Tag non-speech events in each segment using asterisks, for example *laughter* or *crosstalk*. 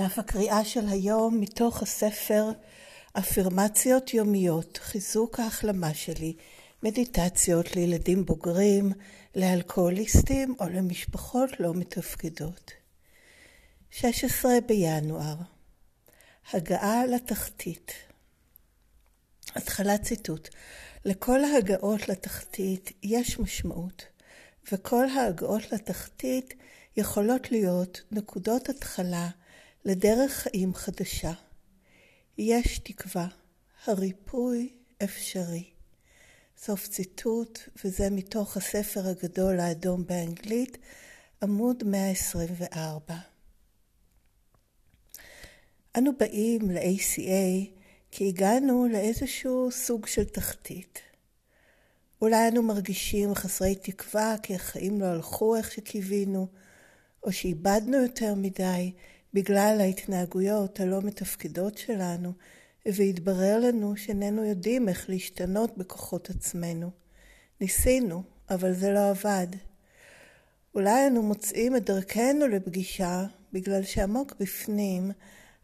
דף הקריאה של היום מתוך הספר אפירמציות יומיות, חיזוק ההחלמה שלי, מדיטציות לילדים בוגרים, לאלכוהוליסטים או למשפחות לא מתפקדות. 16 בינואר הגעה לתחתית התחלת ציטוט לכל ההגעות לתחתית יש משמעות, וכל ההגעות לתחתית יכולות להיות נקודות התחלה לדרך חיים חדשה. יש תקווה, הריפוי אפשרי. סוף ציטוט, וזה מתוך הספר הגדול האדום באנגלית, עמוד 124. אנו באים ל-ACA כי הגענו לאיזשהו סוג של תחתית. אולי אנו מרגישים חסרי תקווה כי החיים לא הלכו איך שקיווינו, או שאיבדנו יותר מדי בגלל ההתנהגויות הלא מתפקדות שלנו, והתברר לנו שאיננו יודעים איך להשתנות בכוחות עצמנו. ניסינו, אבל זה לא עבד. אולי אנו מוצאים את דרכנו לפגישה בגלל שעמוק בפנים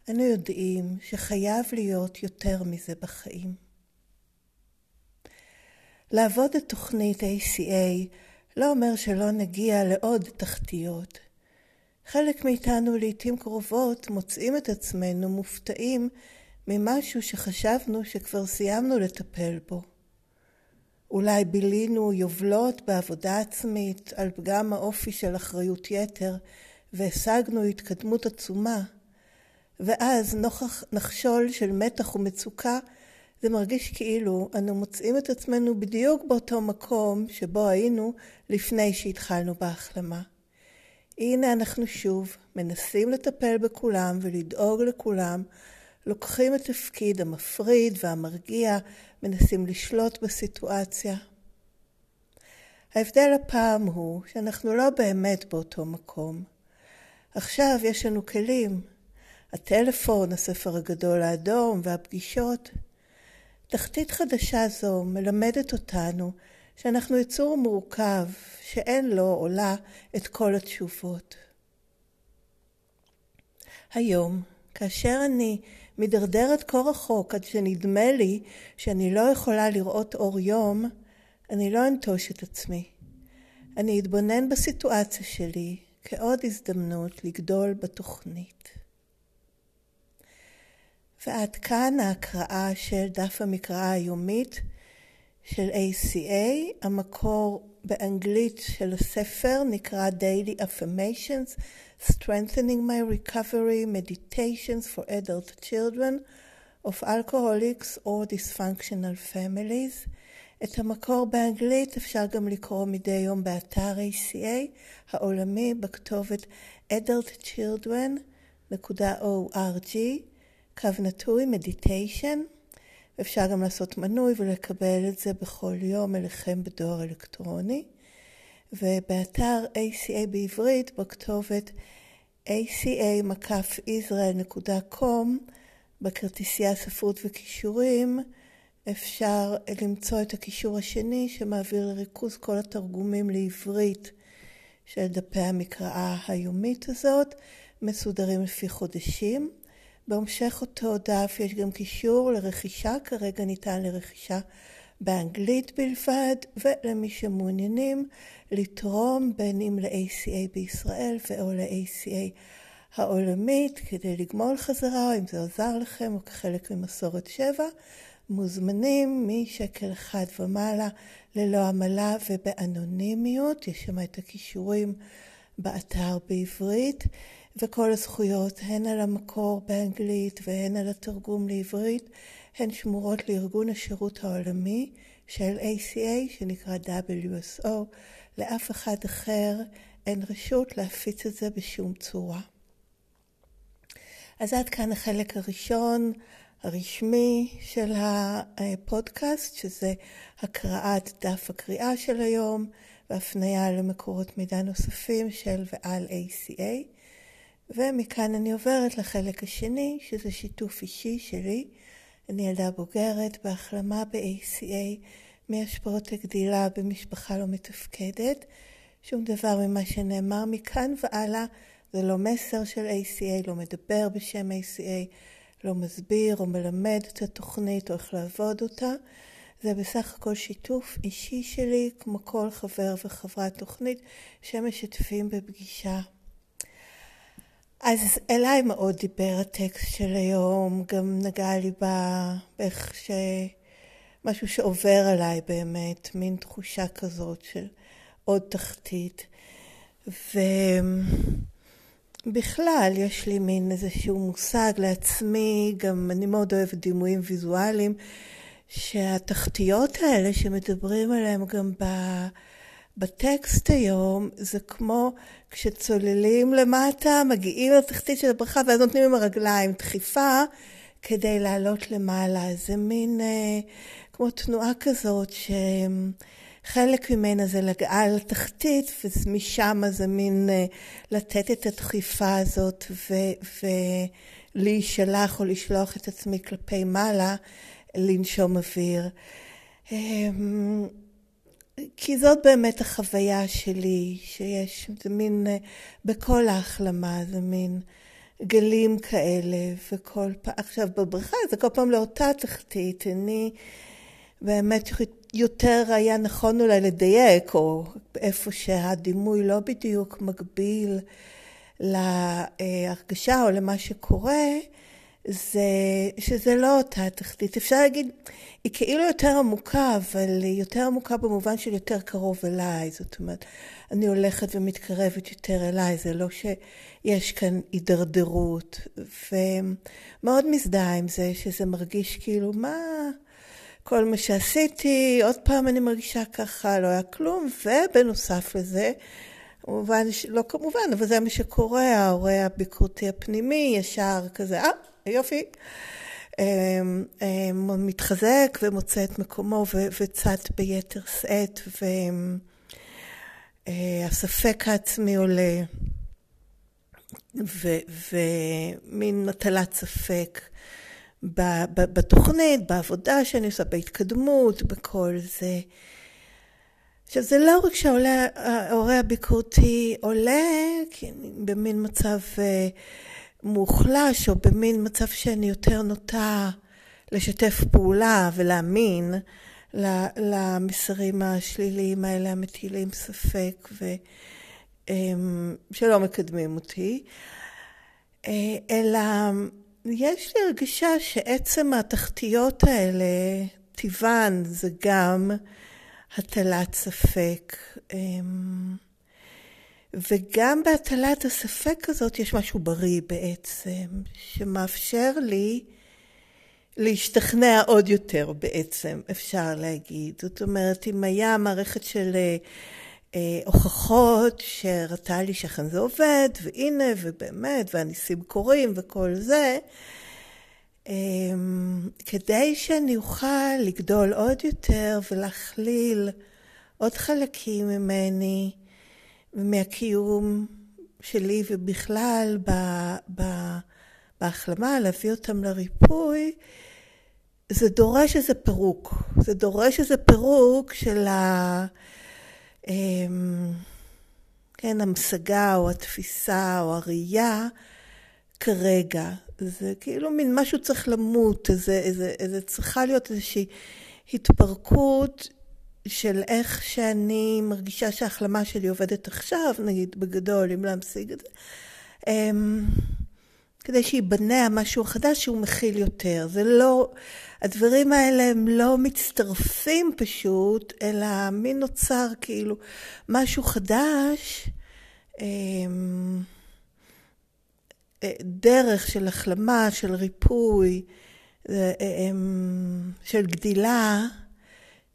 אנו יודעים שחייב להיות יותר מזה בחיים. לעבוד את תוכנית ACA לא אומר שלא נגיע לעוד תחתיות. חלק מאיתנו לעתים קרובות מוצאים את עצמנו מופתעים ממשהו שחשבנו שכבר סיימנו לטפל בו. אולי בילינו יובלות בעבודה עצמית על פגם האופי של אחריות יתר והשגנו התקדמות עצומה, ואז נוכח נחשול של מתח ומצוקה זה מרגיש כאילו אנו מוצאים את עצמנו בדיוק באותו מקום שבו היינו לפני שהתחלנו בהחלמה. הנה אנחנו שוב מנסים לטפל בכולם ולדאוג לכולם, לוקחים את תפקיד המפריד והמרגיע, מנסים לשלוט בסיטואציה. ההבדל הפעם הוא שאנחנו לא באמת באותו מקום. עכשיו יש לנו כלים, הטלפון, הספר הגדול האדום והפגישות. תחתית חדשה זו מלמדת אותנו שאנחנו יצור מורכב, שאין לו או לה את כל התשובות. היום, כאשר אני מדרדרת כה רחוק עד שנדמה לי שאני לא יכולה לראות אור יום, אני לא אנטוש את עצמי. אני אתבונן בסיטואציה שלי כעוד הזדמנות לגדול בתוכנית. ועד כאן ההקראה של דף המקראה היומית של ACA. המקור באנגלית של הספר נקרא Daily Affirmations, Strengthening My Recovery Meditations for Adult Children of Alcoholics or Dysfunctional Families. את המקור באנגלית אפשר גם לקרוא מדי יום באתר ACA העולמי בכתובת adultchildren.org קו נטוי מדיטיישן. אפשר גם לעשות מנוי ולקבל את זה בכל יום אליכם בדואר אלקטרוני. ובאתר ACA בעברית בכתובת aca-israel.com בכרטיסייה ספרות וכישורים אפשר למצוא את הקישור השני שמעביר לריכוז כל התרגומים לעברית של דפי המקראה היומית הזאת, מסודרים לפי חודשים. בהמשך אותו דף יש גם קישור לרכישה, כרגע ניתן לרכישה באנגלית בלבד, ולמי שמעוניינים לתרום בין אם ל-ACA בישראל ואו ל-ACA העולמית כדי לגמול חזרה, או אם זה עוזר לכם או כחלק ממסורת שבע, מוזמנים משקל אחד ומעלה ללא עמלה ובאנונימיות, יש שם את הכישורים באתר בעברית. וכל הזכויות, הן על המקור באנגלית והן על התרגום לעברית, הן שמורות לארגון השירות העולמי של ACA, שנקרא WSO. לאף אחד אחר אין רשות להפיץ את זה בשום צורה. אז עד כאן החלק הראשון הרשמי של הפודקאסט, שזה הקראת דף הקריאה של היום והפניה למקורות מידע נוספים של ועל ACA. ומכאן אני עוברת לחלק השני, שזה שיתוף אישי שלי. אני ילדה בוגרת בהחלמה ב-ACA מהשפעות הגדילה במשפחה לא מתפקדת. שום דבר ממה שנאמר מכאן והלאה זה לא מסר של ACA, לא מדבר בשם ACA, לא מסביר או מלמד את התוכנית או איך לעבוד אותה. זה בסך הכל שיתוף אישי שלי, כמו כל חבר וחברת תוכנית, שמשתפים בפגישה. אז אליי מאוד דיבר הטקסט של היום, גם נגע לי באיך ש... משהו שעובר עליי באמת, מין תחושה כזאת של עוד תחתית. ובכלל, יש לי מין איזשהו מושג לעצמי, גם אני מאוד אוהבת דימויים ויזואליים, שהתחתיות האלה שמדברים עליהם גם ב... בטקסט היום, זה כמו כשצוללים למטה, מגיעים לתחתית של הברכה, ואז נותנים עם הרגליים דחיפה כדי לעלות למעלה. זה מין אה, כמו תנועה כזאת שחלק ממנה זה לגעה לתחתית, ומשם זה מין אה, לתת את הדחיפה הזאת ולהישלח או לשלוח את עצמי כלפי מעלה, לנשום אוויר. אמ, כי זאת באמת החוויה שלי, שיש, זה מין, אה, בכל ההחלמה, זה מין גלים כאלה, וכל פעם, עכשיו בבריכה זה כל פעם לאותה תחתית, אני באמת יותר היה נכון אולי לדייק, או איפה שהדימוי לא בדיוק מקביל להרגשה או למה שקורה, זה שזה לא אותה תחתית. אפשר להגיד, היא כאילו יותר עמוקה, אבל היא יותר עמוקה במובן של יותר קרוב אליי. זאת אומרת, אני הולכת ומתקרבת יותר אליי, זה לא שיש כאן הידרדרות. ומאוד מזדהה עם זה, שזה מרגיש כאילו, מה... כל מה שעשיתי, עוד פעם אני מרגישה ככה, לא היה כלום, ובנוסף לזה, כמובן, לא כמובן, אבל זה מה שקורה, ההורה הביקורתי הפנימי ישר כזה, אה, יופי. אמ, אמ, מתחזק ומוצא את מקומו וצד ביתר שאת, והספק העצמי עולה, ומין הטלת ספק. בתוכנית, בעבודה שאני עושה, בהתקדמות, בכל זה. עכשיו, זה לא רק שההורה הביקורתי עולה, כי אני במין מצב אה, מוחלש, או במין מצב שאני יותר נוטה לשתף פעולה ולהאמין למסרים השליליים האלה, המטילים ספק ושלא אמ, מקדמים אותי, אה, אלא יש לי הרגשה שעצם התחתיות האלה, טיבן זה גם הטלת ספק. אמ, וגם בהטלת הספק הזאת יש משהו בריא בעצם, שמאפשר לי להשתכנע עוד יותר בעצם, אפשר להגיד. זאת אומרת, אם היה מערכת של אה, הוכחות שהראתה לי שאכן זה עובד, והנה, ובאמת, והניסים קורים וכל זה, אה, כדי שאני אוכל לגדול עוד יותר ולהכליל עוד חלקים ממני ומהקיום שלי ובכלל ב, ב, בהחלמה, להביא אותם לריפוי, זה דורש איזה פירוק. זה דורש איזה פירוק של ה... אמ, כן, המשגה או התפיסה או הראייה כרגע. זה כאילו מין משהו צריך למות, איזה, איזה, איזה צריכה להיות איזושהי התפרקות של איך שאני מרגישה שההחלמה שלי עובדת עכשיו, נגיד בגדול, אם להמשיג את זה. אמ, כדי שייבנה משהו חדש שהוא מכיל יותר. זה לא, הדברים האלה הם לא מצטרפים פשוט, אלא מי נוצר כאילו משהו חדש, אמ, אה, דרך של החלמה, של ריפוי, אה, אמ, של גדילה,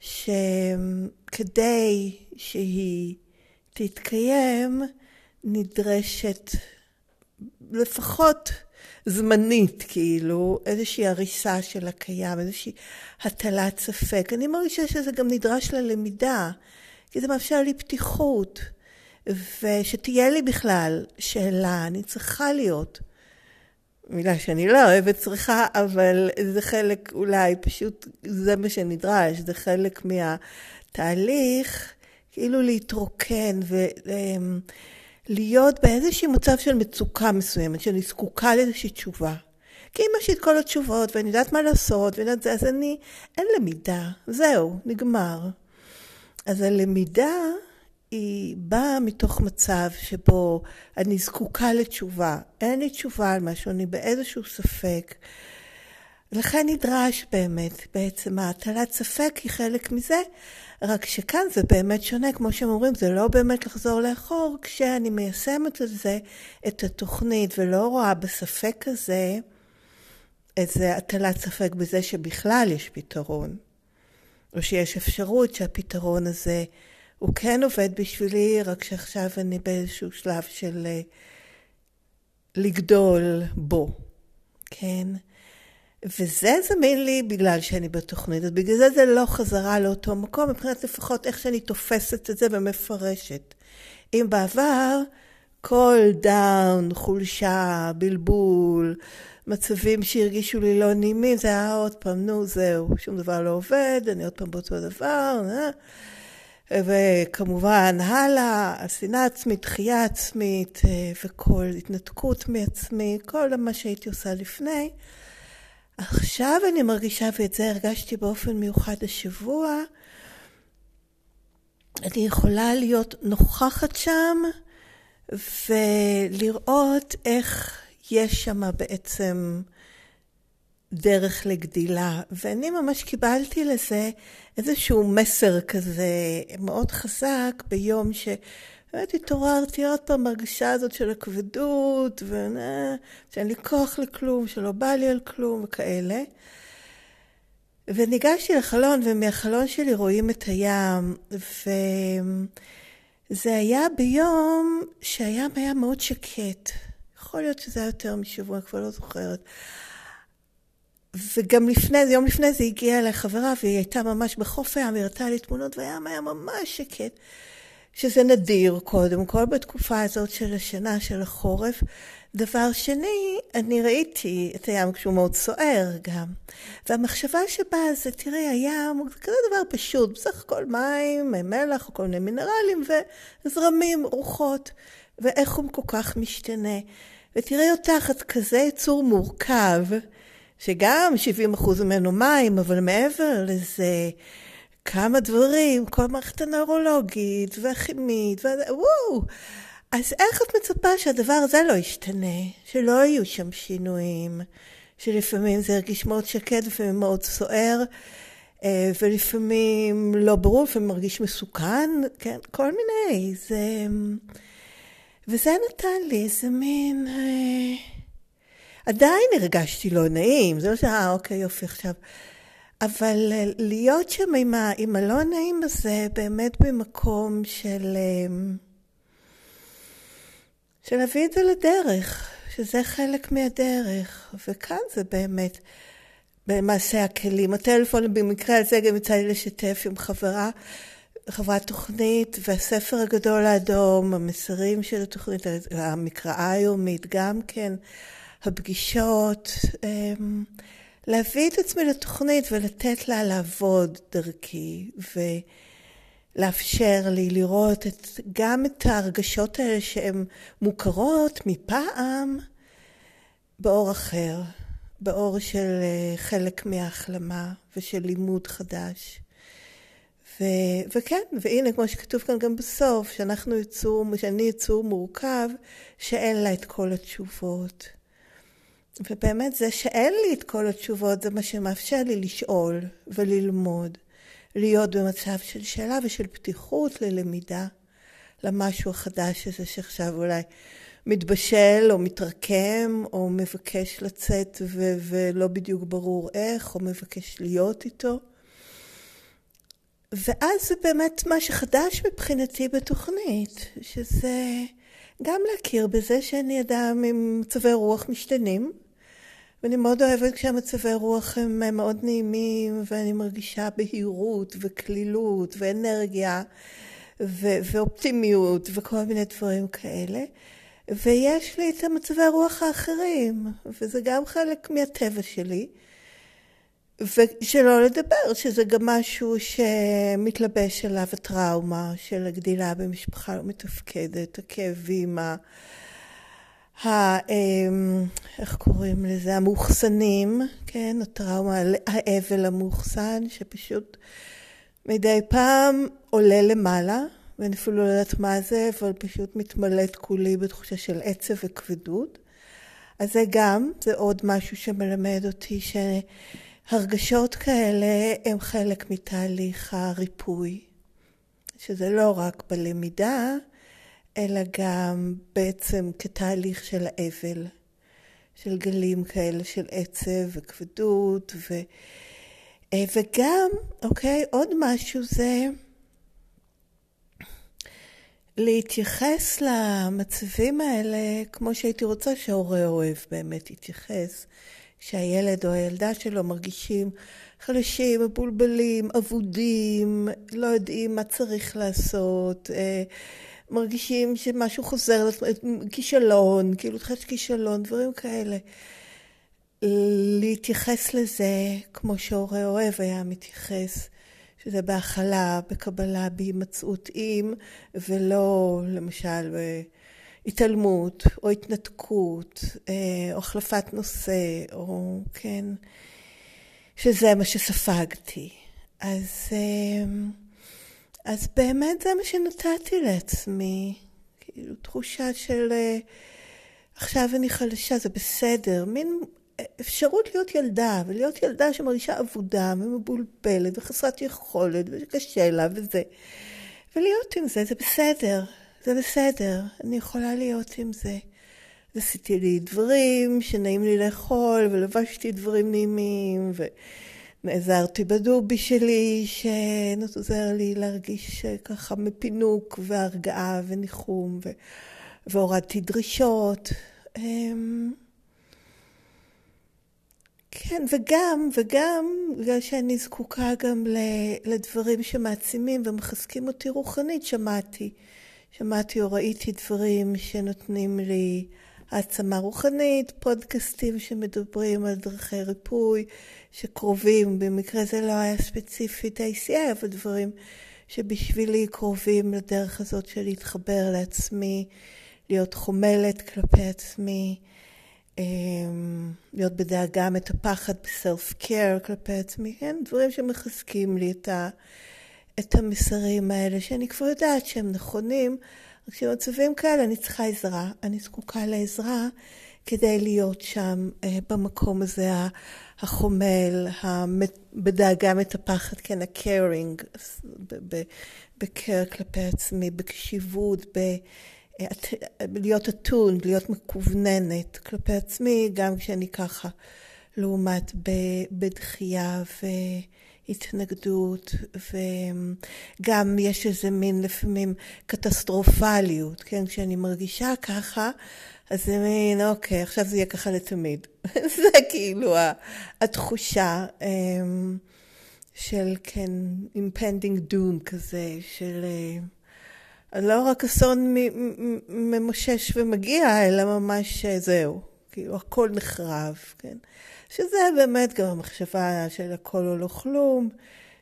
שכדי שהיא תתקיים, נדרשת לפחות זמנית, כאילו, איזושהי הריסה של הקיים, איזושהי הטלת ספק. אני מרגישה שזה גם נדרש ללמידה, כי זה מאפשר לי פתיחות, ושתהיה לי בכלל שאלה, אני צריכה להיות. מילה שאני לא אוהבת צריכה, אבל זה חלק אולי, פשוט זה מה שנדרש, זה חלק מהתהליך, כאילו להתרוקן ו... אמ, באיזשהו מצב של מצוקה מסוימת, שאני זקוקה לאיזושהי תשובה. כי אם יש לי את כל התשובות ואני יודעת מה לעשות, ואני יודעת זה, אז אני, אין למידה, זהו, נגמר. אז הלמידה היא באה מתוך מצב שבו אני זקוקה לתשובה. אין לי תשובה על משהו, אני באיזשהו ספק. לכן נדרש באמת, בעצם ההטלת ספק היא חלק מזה, רק שכאן זה באמת שונה, כמו שהם אומרים, זה לא באמת לחזור לאחור, כשאני מיישמת את זה, את התוכנית, ולא רואה בספק הזה איזה הטלת ספק בזה שבכלל יש פתרון, או שיש אפשרות שהפתרון הזה הוא כן עובד בשבילי, רק שעכשיו אני באיזשהו שלב של אה, לגדול בו, כן? וזה זמין לי בגלל שאני בתוכנית, אז בגלל זה זה לא חזרה לאותו מקום, מבחינת לפחות איך שאני תופסת את זה ומפרשת. אם בעבר כל דאון, חולשה, בלבול, מצבים שהרגישו לי לא נעימים, זה היה עוד פעם, נו זהו, שום דבר לא עובד, אני עוד פעם באותו דבר, אה? וכמובן הלאה, השנאה עצמית, דחייה עצמית, אה, וכל התנתקות מעצמי, כל מה שהייתי עושה לפני. עכשיו אני מרגישה, ואת זה הרגשתי באופן מיוחד השבוע, אני יכולה להיות נוכחת שם ולראות איך יש שם בעצם דרך לגדילה. ואני ממש קיבלתי לזה איזשהו מסר כזה מאוד חזק ביום ש... באמת התעוררתי עוד פעם בהרגשה הזאת של הכבדות, שאין לי כוח לכלום, שלא בא לי על כלום וכאלה. וניגשתי לחלון, ומהחלון שלי רואים את הים, וזה היה ביום שהים היה מאוד שקט. יכול להיות שזה היה יותר משבוע, כבר לא זוכרת. וגם לפני זה, יום לפני זה הגיעה אליי חברה, והיא הייתה ממש בחוף הים, היא הראתה לי תמונות, והים היה ממש שקט. שזה נדיר קודם כל בתקופה הזאת של השנה של החורף. דבר שני, אני ראיתי את הים כשהוא מאוד סוער גם. והמחשבה שבאה זה, תראי, הים זה כזה דבר פשוט, בסך הכל מים, מלח, כל מיני מינרלים וזרמים, רוחות, ואיך הוא כל כך משתנה. ותראי אותך, את כזה יצור מורכב, שגם 70% ממנו מים, אבל מעבר לזה, כמה דברים, כל המערכת הנוירולוגית והכימית, וואו. אז איך את מצפה שהדבר הזה לא ישתנה? שלא יהיו שם שינויים? שלפעמים זה ירגיש מאוד שקט, לפעמים מאוד סוער, אה, ולפעמים לא ברור, לפעמים מרגיש מסוכן, כן, כל מיני. זה... וזה נתן לי איזה מין... אה, עדיין הרגשתי לא נעים, זה לא שאה, אוקיי, יופי, עכשיו... אבל אה, להיות שם עם, ה, עם הלא נעים הזה, באמת במקום של, אה, של להביא את זה לדרך, שזה חלק מהדרך, וכאן זה באמת במעשה הכלים. הטלפון במקרה הזה גם יצא לי לשתף עם חברה, חברת תוכנית, והספר הגדול האדום, המסרים של התוכנית, המקראה היומית גם כן, הפגישות. אה, להביא את עצמי לתוכנית ולתת לה לעבוד דרכי ולאפשר לי לראות את, גם את ההרגשות האלה שהן מוכרות מפעם באור אחר, באור של אה, חלק מההחלמה ושל לימוד חדש. ו, וכן, והנה כמו שכתוב כאן גם בסוף, שאנחנו יצור, שאני יצור מורכב שאין לה את כל התשובות. ובאמת זה שאין לי את כל התשובות זה מה שמאפשר לי לשאול וללמוד, להיות במצב של שאלה ושל פתיחות ללמידה, למשהו החדש הזה שעכשיו אולי מתבשל או מתרקם או מבקש לצאת ו- ולא בדיוק ברור איך, או מבקש להיות איתו. ואז זה באמת מה שחדש מבחינתי בתוכנית, שזה גם להכיר בזה שאני אדם עם מצבי רוח משתנים, ואני מאוד אוהבת כשהמצבי רוח הם מאוד נעימים, ואני מרגישה בהירות וכלילות ואנרגיה ו- ואופטימיות וכל מיני דברים כאלה. ויש לי את המצבי הרוח האחרים, וזה גם חלק מהטבע שלי. ושלא לדבר, שזה גם משהו שמתלבש עליו הטראומה של הגדילה במשפחה לא מתפקדת, הכאבים, ה... אמ, איך קוראים לזה? המאוחסנים, כן? הטראומה, האבל המאוחסן, שפשוט מדי פעם עולה למעלה, ואני אפילו לא יודעת מה זה, אבל פשוט מתמלאת כולי בתחושה של עצב וכבדות. אז זה גם, זה עוד משהו שמלמד אותי שהרגשות כאלה הם חלק מתהליך הריפוי, שזה לא רק בלמידה, אלא גם בעצם כתהליך של האבל, של גלים כאלה של עצב וכבדות, ו... וגם, אוקיי, עוד משהו זה להתייחס למצבים האלה כמו שהייתי רוצה שההורה אוהב באמת יתייחס. שהילד או הילדה שלו מרגישים חלשים, מבולבלים, אבודים, לא יודעים מה צריך לעשות, אה, מרגישים שמשהו חוזר, כישלון, כאילו תחש כישלון, דברים כאלה. להתייחס לזה כמו שהורה אוהב היה מתייחס. שזה בהכלה, בקבלה, בהימצאות עם, ולא למשל התעלמות, או התנתקות, אה, או החלפת נושא, או כן, שזה מה שספגתי. אז, אה, אז באמת זה מה שנתתי לעצמי, כאילו תחושה של אה, עכשיו אני חלשה, זה בסדר, מין אפשרות להיות ילדה, ולהיות ילדה שמרגישה אבודה ומבולבלת וחסרת יכולת וקשה לה וזה. ולהיות עם זה, זה בסדר, זה בסדר, אני יכולה להיות עם זה. עשיתי לי דברים שנעים לי לאכול, ולבשתי דברים נעימים, ונעזרתי בדובי שלי, שעוזר לי להרגיש ככה מפינוק והרגעה וניחום, ו... והורדתי דרישות. אמ, כן, וגם, וגם בגלל שאני זקוקה גם לדברים שמעצימים ומחזקים אותי רוחנית, שמעתי. שמעתי או ראיתי דברים שנותנים לי העצמה רוחנית, פודקאסטים שמדברים על דרכי ריפוי, שקרובים, במקרה זה לא היה ספציפית ACA, אבל דברים שבשבילי קרובים לדרך הזאת של להתחבר לעצמי, להיות חומלת כלפי עצמי. אמ, להיות בדאגה, מטפחת בסלף קר כלפי עצמי, כן? דברים שמחזקים לי את, ה, את המסרים האלה, שאני כבר יודעת שהם נכונים, רק שבמצבים כאלה אני צריכה עזרה, אני זקוקה לעזרה כדי להיות שם אה, במקום הזה החומל, בדאגה מטפחת, כן, ה-caring, ב-care כלפי עצמי, בקשיבות, ב... להיות אתון, להיות מקווננת כלפי עצמי, גם כשאני ככה, לעומת בדחייה והתנגדות, וגם יש איזה מין לפעמים קטסטרופליות, כן? כשאני מרגישה ככה, אז זה מין, אוקיי, עכשיו זה יהיה ככה לתמיד. *laughs* זה כאילו התחושה אמ, של, כן, impending doom כזה, של... לא רק אסון ממשש ומגיע, אלא ממש זהו, כאילו הכל נחרב, כן? שזה באמת גם המחשבה של הכל או לא כלום,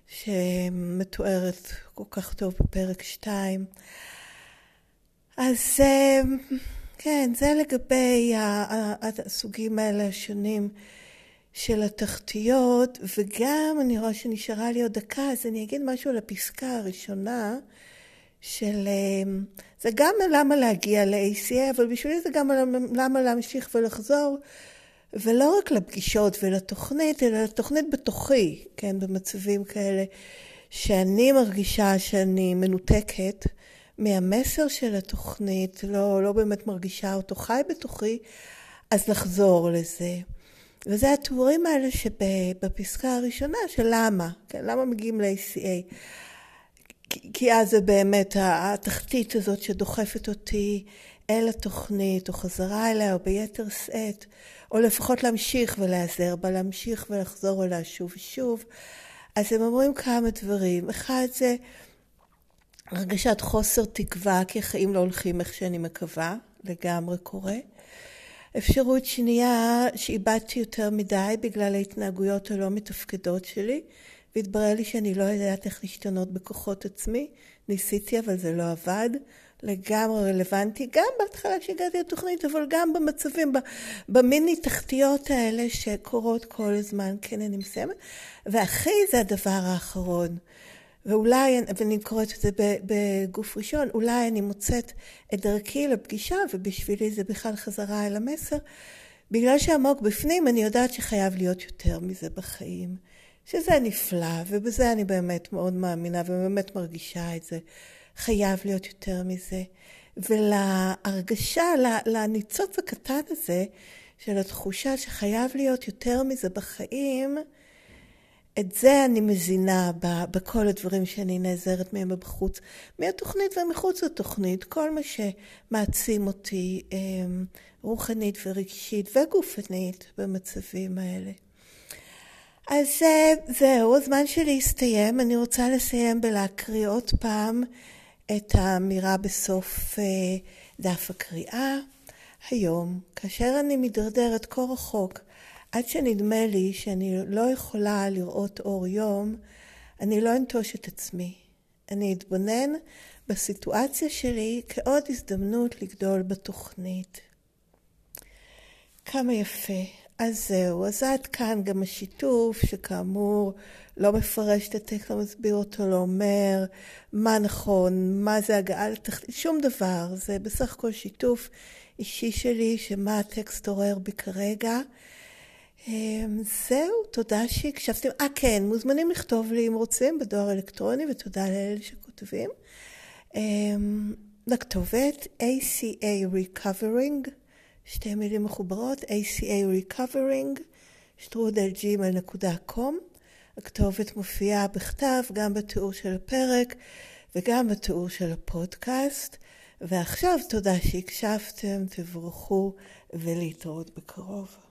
שמתוארת כל כך טוב בפרק 2. אז כן, זה לגבי הסוגים האלה השונים של התחתיות, וגם אני רואה שנשארה לי עוד דקה, אז אני אגיד משהו על הפסקה הראשונה. של... אמ, זה גם למה להגיע ל-ACA, אבל בשבילי זה גם למה להמשיך ולחזור, ולא רק לפגישות ולתוכנית, אלא לתוכנית בתוכי, כן, במצבים כאלה, שאני מרגישה שאני מנותקת מהמסר של התוכנית, לא, לא באמת מרגישה אותו חי בתוכי, אז לחזור לזה. וזה התיאורים האלה שבפסקה הראשונה של למה, כן, למה מגיעים ל-ACA. כי אז זה באמת התחתית הזאת שדוחפת אותי אל התוכנית, או חזרה אליה, או ביתר שאת, או לפחות להמשיך ולהיעזר בה, להמשיך ולחזור אליה שוב ושוב. אז הם אומרים כמה דברים. אחד זה הרגשת חוסר תקווה, כי החיים לא הולכים איך שאני מקווה, לגמרי קורה. אפשרות שנייה, שאיבדתי יותר מדי בגלל ההתנהגויות הלא מתפקדות שלי, והתברר לי שאני לא יודעת איך להשתנות בכוחות עצמי. ניסיתי, אבל זה לא עבד. לגמרי רלוונטי, גם בהתחלה כשהגעתי לתוכנית, אבל גם במצבים, במיני תחתיות האלה שקורות כל הזמן. כן, אני מסיימת. והכי זה הדבר האחרון. ואולי, ואני קוראת את זה בגוף ראשון, אולי אני מוצאת את דרכי לפגישה, ובשבילי זה בכלל חזרה אל המסר. בגלל שעמוק בפנים אני יודעת שחייב להיות יותר מזה בחיים. שזה נפלא, ובזה אני באמת מאוד מאמינה ובאמת מרגישה את זה. חייב להיות יותר מזה. ולהרגשה, לניצוץ הקטן הזה של התחושה שחייב להיות יותר מזה בחיים, את זה אני מזינה בכל הדברים שאני נעזרת מהם בחוץ, מהתוכנית ומחוץ לתוכנית, כל מה שמעצים אותי אמ, רוחנית ורגשית וגופנית במצבים האלה. אז אה, זהו, הזמן שלי הסתיים. אני רוצה לסיים בלהקריא עוד פעם את האמירה בסוף אה, דף הקריאה. היום, כאשר אני מתדרדרת כה רחוק עד שנדמה לי שאני לא יכולה לראות אור יום, אני לא אנטוש את עצמי. אני אתבונן בסיטואציה שלי כעוד הזדמנות לגדול בתוכנית. כמה יפה. אז זהו, אז עד כאן גם השיתוף, שכאמור לא מפרש את הטקסט, לא מסביר אותו, לא אומר מה נכון, מה זה הגעה לתחתית, שום דבר. זה בסך הכל שיתוף אישי שלי, שמה הטקסט עורר בי כרגע. אמ, זהו, תודה שהקשבתם. אה, כן, מוזמנים לכתוב לי אם רוצים בדואר אלקטרוני, ותודה לאלה שכותבים. אמ, לכתובת ACA Recovering, שתי מילים מחוברות, ACA Recovering, שטרודלג'ימל.קום. הכתובת מופיעה בכתב גם בתיאור של הפרק וגם בתיאור של הפודקאסט. ועכשיו תודה שהקשבתם, תבורכו ולהתראות בקרוב.